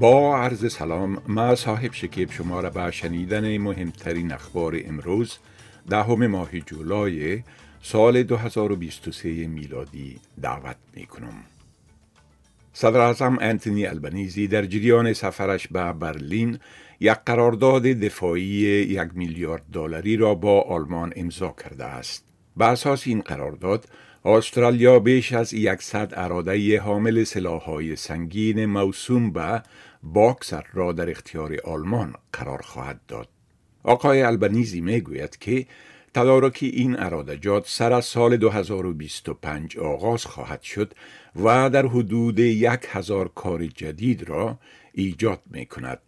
با عرض سلام ما صاحب شکیب شما را به شنیدن مهمترین اخبار امروز دهم ماه جولای سال 2023 میلادی دعوت می کنم. صدر اعظم انتونی البنیزی در جریان سفرش به برلین یک قرارداد دفاعی یک میلیارد دلاری را با آلمان امضا کرده است. به اساس این قرارداد استرالیا بیش از یکصد اراده حامل سلاحهای سنگین موسوم به باکسر را در اختیار آلمان قرار خواهد داد. آقای البنیزی می گوید که تدارک این ارادجات سر از سال 2025 آغاز خواهد شد و در حدود یک هزار کار جدید را ایجاد می کند.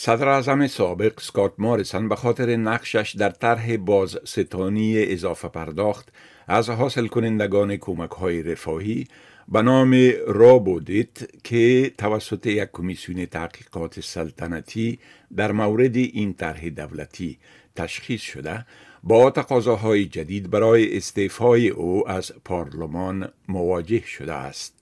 صدر سابق سکات مارسن به خاطر نقشش در طرح بازستانی اضافه پرداخت از حاصل کنندگان کمک های رفاهی به نام رابودیت که توسط یک کمیسیون تحقیقات سلطنتی در مورد این طرح دولتی تشخیص شده با تقاضاهای جدید برای استعفای او از پارلمان مواجه شده است.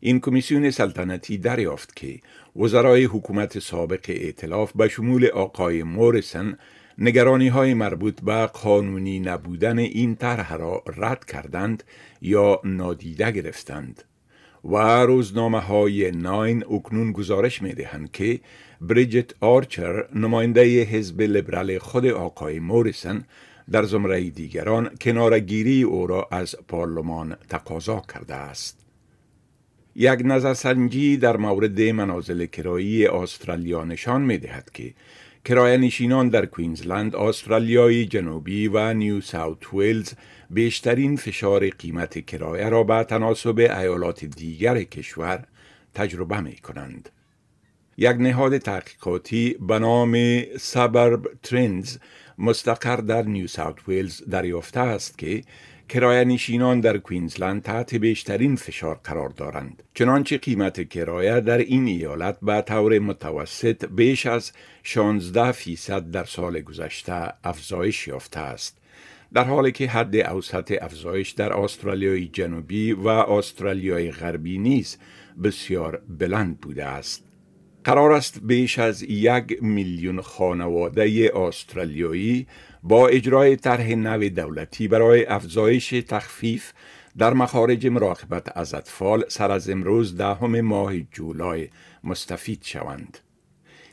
این کمیسیون سلطنتی دریافت که وزرای حکومت سابق ائتلاف به شمول آقای مورسن نگرانی های مربوط به قانونی نبودن این طرح را رد کردند یا نادیده گرفتند و روزنامه های ناین اکنون گزارش می دهند که بریجت آرچر نماینده حزب لیبرال خود آقای موریسن در زمره دیگران کنارگیری او را از پارلمان تقاضا کرده است. یک نظرسنجی در مورد منازل کرایی استرالیا نشان می دهد که کرایه نشینان در کوینزلند، استرالیای جنوبی و نیو ساوت ویلز بیشترین فشار قیمت کرایه را به تناسب ایالات دیگر کشور تجربه می کنند. یک نهاد تحقیقاتی به نام سبرب ترندز مستقر در نیو ساوت ویلز دریافته است که کرایه نشینان در کوینزلند تحت بیشترین فشار قرار دارند. چنانچه قیمت کرایه در این ایالت به طور متوسط بیش از 16 فیصد در سال گذشته افزایش یافته است. در حالی که حد اوسط افزایش در استرالیای جنوبی و استرالیای غربی نیز بسیار بلند بوده است. قرار است بیش از یک میلیون خانواده استرالیایی با اجرای طرح نو دولتی برای افزایش تخفیف در مخارج مراقبت از اطفال سر از امروز دهم ماه جولای مستفید شوند.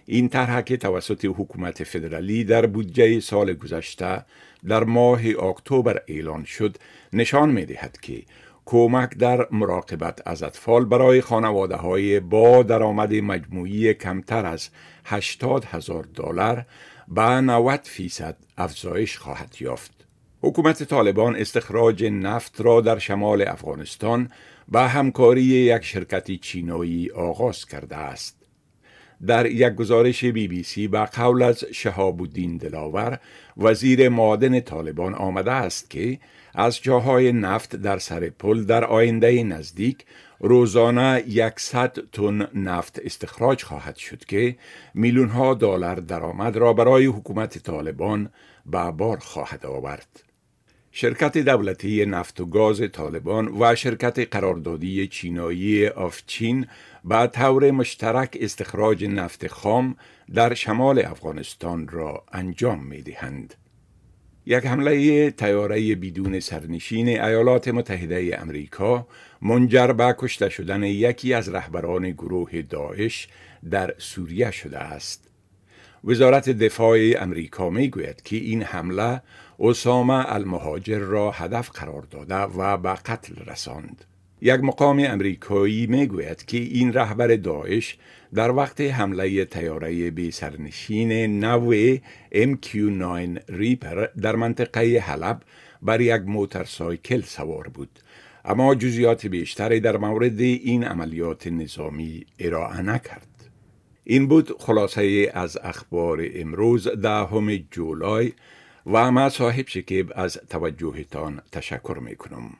این طرح که توسط حکومت فدرالی در بودجه سال گذشته در ماه اکتبر اعلان شد نشان می دهد که کمک در مراقبت از اطفال برای خانواده های با درآمد مجموعی کمتر از 80 هزار دلار به 90 فیصد افزایش خواهد یافت. حکومت طالبان استخراج نفت را در شمال افغانستان به همکاری یک شرکت چینایی آغاز کرده است. در یک گزارش بی بی سی به قول از شهاب الدین دلاور وزیر معادن طالبان آمده است که از جاهای نفت در سر پل در آینده نزدیک روزانه یکصد تن نفت استخراج خواهد شد که میلیون ها دلار درآمد را برای حکومت طالبان به بار خواهد آورد. شرکت دولتی نفت و گاز طالبان و شرکت قراردادی چینایی آفچین به طور مشترک استخراج نفت خام در شمال افغانستان را انجام می دهند. یک حمله تیاره بدون سرنشین ایالات متحده امریکا منجر به کشته شدن یکی از رهبران گروه داعش در سوریه شده است. وزارت دفاع امریکا می گوید که این حمله اسامه المهاجر را هدف قرار داده و به قتل رساند. یک مقام امریکایی می گوید که این رهبر داعش در وقت حمله تیاره بی سرنشین نو MQ-9 ریپر در منطقه حلب بر یک موترسایکل سوار بود اما جزیات بیشتری در مورد این عملیات نظامی ارائه نکرد این بود خلاصه از اخبار امروز دهم جولای و ما صاحب شکیب از توجهتان تشکر می کنم.